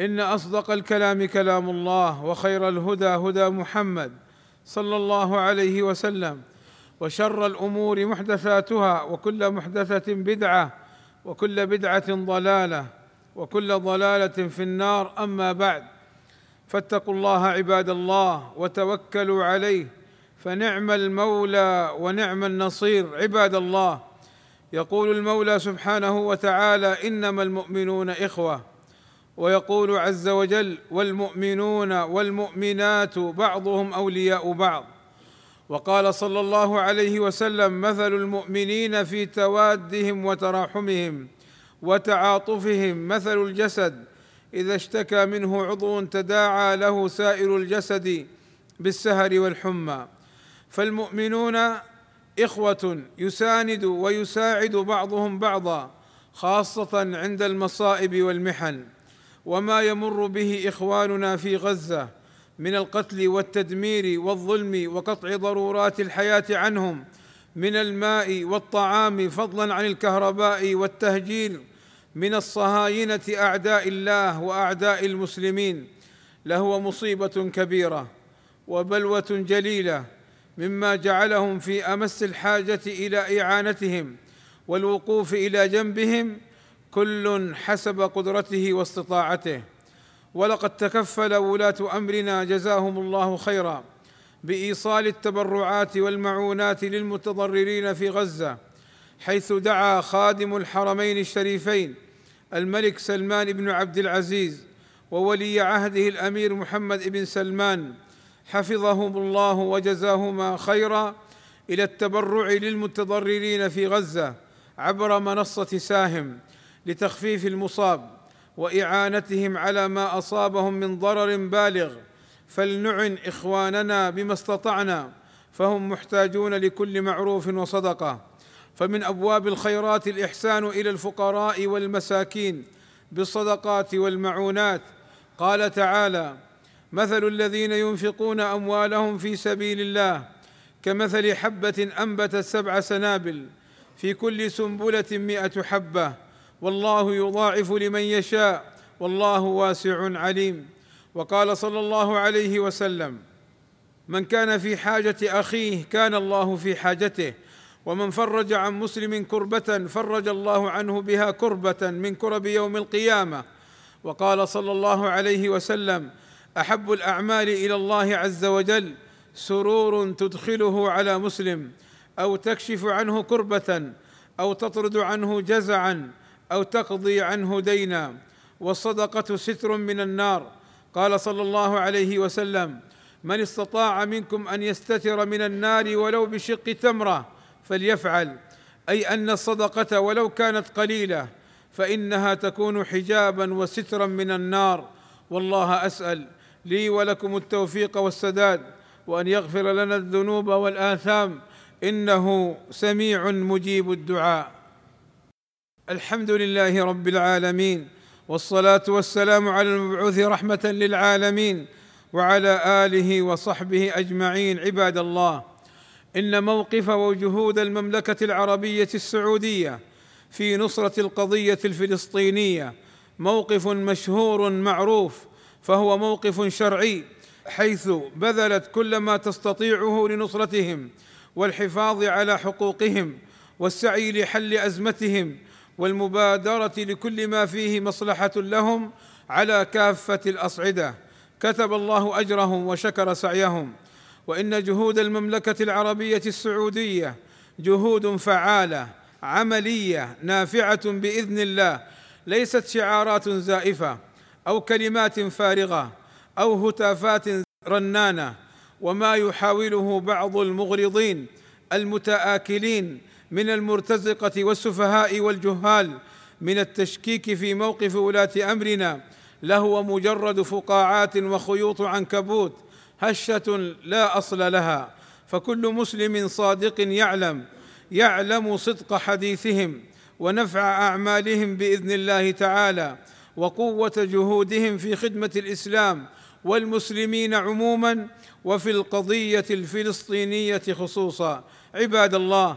إن أصدق الكلام كلام الله وخير الهدى هدى محمد صلى الله عليه وسلم وشر الأمور محدثاتها وكل محدثة بدعة وكل بدعة ضلالة وكل ضلالة في النار. أما بعد فاتقوا الله عباد الله وتوكلوا عليه فنعم المولى ونعم النصير. عباد الله يقول المولى سبحانه وتعالى إنما المؤمنون إخوة. ويقول عز وجل والمؤمنون والمؤمنات بعضهم أولياء بعض. وقال صلى الله عليه وسلم مثل المؤمنين في توادهم وتراحمهم وتعاطفهم. مثل الجسد إذا اشتكى منه عضو تداعى له سائر الجسد بالسهر والحمى. فالمؤمنون إخوة يساند ويساعد بعضهم بعضا خاصة عند المصائب والمحن. وما يمر به إخواننا في غزة من القتل والتدمير والظلم وقطع ضرورات الحياة عنهم من الماء والطعام فضلا عن الكهرباء والتهجير من الصهاينة أعداء الله وأعداء المسلمين. لهو مصيبة كبيرة وبلوة جليلة مما جعلهم في أمس الحاجة إلى إعانتهم والوقوف إلى جنبهم كل حسب قدرته واستطاعته. ولقد تكفل ولاة أمرنا جزاهم الله خيرا بإيصال التبرعات والمعونات للمتضررين في غزة حيث دعا خادم الحرمين الشريفين الملك سلمان بن عبد العزيز وولي عهده الأمير محمد بن سلمان حفظهم الله وجزاهما خيرا إلى التبرع للمتضررين في غزة عبر منصة ساهم لتخفيف المصاب وإعانتهم على ما أصابهم من ضرر بالغ. فلنعن إخواننا بما استطعنا فهم محتاجون لكل معروف وصدقة. فمن أبواب الخيرات الإحسان إلى الفقراء والمساكين بالصدقات والمعونات. قال تعالى مثل الذين ينفقون أموالهم في سبيل الله كمثل حبة أنبتت سبع سنابل في كل سنبلة مائه حبة والله يضاعف لمن يشاء والله واسع عليم. وقال صلى الله عليه وسلم من كان في حاجة أخيه كان الله في حاجته ومن فرج عن مسلم كربة فرج الله عنه بها كربة من كرب يوم القيامة. وقال صلى الله عليه وسلم أحب الأعمال إلى الله عز وجل سرور تدخله على مسلم أو تكشف عنه كربة أو تطرد عنه جزعا أو تقضي عنه دينا. والصدقة ستر من النار. قال صلى الله عليه وسلم من استطاع منكم أن يستتر من النار ولو بشق تمرة فليفعل. أي أن الصدقة ولو كانت قليلة فإنها تكون حجابا وسترا من النار. والله أسأل لي ولكم التوفيق والسداد وأن يغفر لنا الذنوب والآثام. إنه سميع مجيب الدعاء. الحمد لله رب العالمين والصلاة والسلام على المبعوث رحمة للعالمين وعلى آله وصحبه أجمعين عباد الله. إن موقف وجهود المملكة العربية السعودية في نصرة القضية الفلسطينية موقف مشهور معروف فهو موقف شرعي حيث بذلت كل ما تستطيعه لنصرتهم والحفاظ على حقوقهم والسعي لحل أزمتهم والمبادرة لكل ما فيه مصلحة لهم على كافة الأصعدة. كتب الله أجرهم وشكر سعيهم. وإن جهود المملكة العربية السعودية جهود فعالة عملية نافعة بإذن الله ليست شعارات زائفة أو كلمات فارغة أو هتافات رنانة. وما يحاوله بعض المغرضين المتآكلين من المرتزقة والسفهاء والجهال من التشكيك في موقف ولاة أمرنا لهو مجرد فقاعات وخيوط عنكبوت هشة لا أصل لها. فكل مسلم صادق يعلم يعلم صدق حديثهم ونفع أعمالهم بإذن الله تعالى وقوة جهودهم في خدمة الإسلام والمسلمين عموما وفي القضية الفلسطينية خصوصا. عباد الله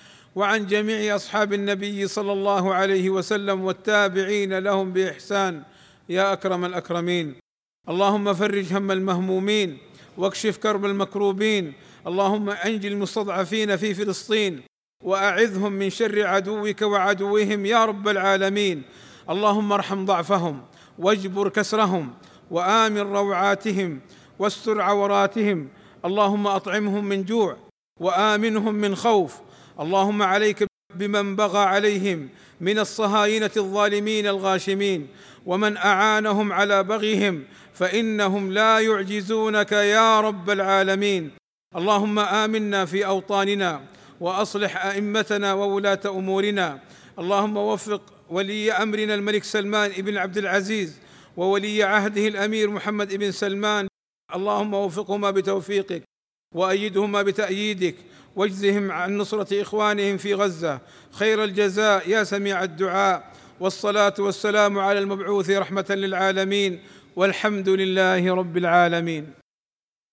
وعن جميع أصحاب النبي صلى الله عليه وسلم والتابعين لهم بإحسان. يا أكرم الأكرمين. اللهم فرج هم المهمومين واكشف كرب المكروبين. اللهم انج المستضعفين في فلسطين وأعذهم من شر عدوك وعدوهم يا رب العالمين. اللهم ارحم ضعفهم واجبر كسرهم وآمن روعاتهم واستر عوراتهم. اللهم أطعمهم من جوع وآمنهم من خوف اللهم عليك بمن بغى عليهم من الصهاينة الظالمين الغاشمين ومن أعانهم على بغيهم فإنهم لا يعجزونك يا رب العالمين. اللهم آمنا في أوطاننا وأصلح أئمتنا وولاة أمورنا. اللهم وفق ولي أمرنا الملك سلمان بن عبد العزيز وولي عهده الأمير محمد بن سلمان. اللهم وفقهما بتوفيقك وأيدهما بتأييدك واجزهم عن نصرة إخوانهم في غزة. خير الجزاء يا سميع الدعاء. والصلاة والسلام على المبعوث رحمة للعالمين. والحمد لله رب العالمين.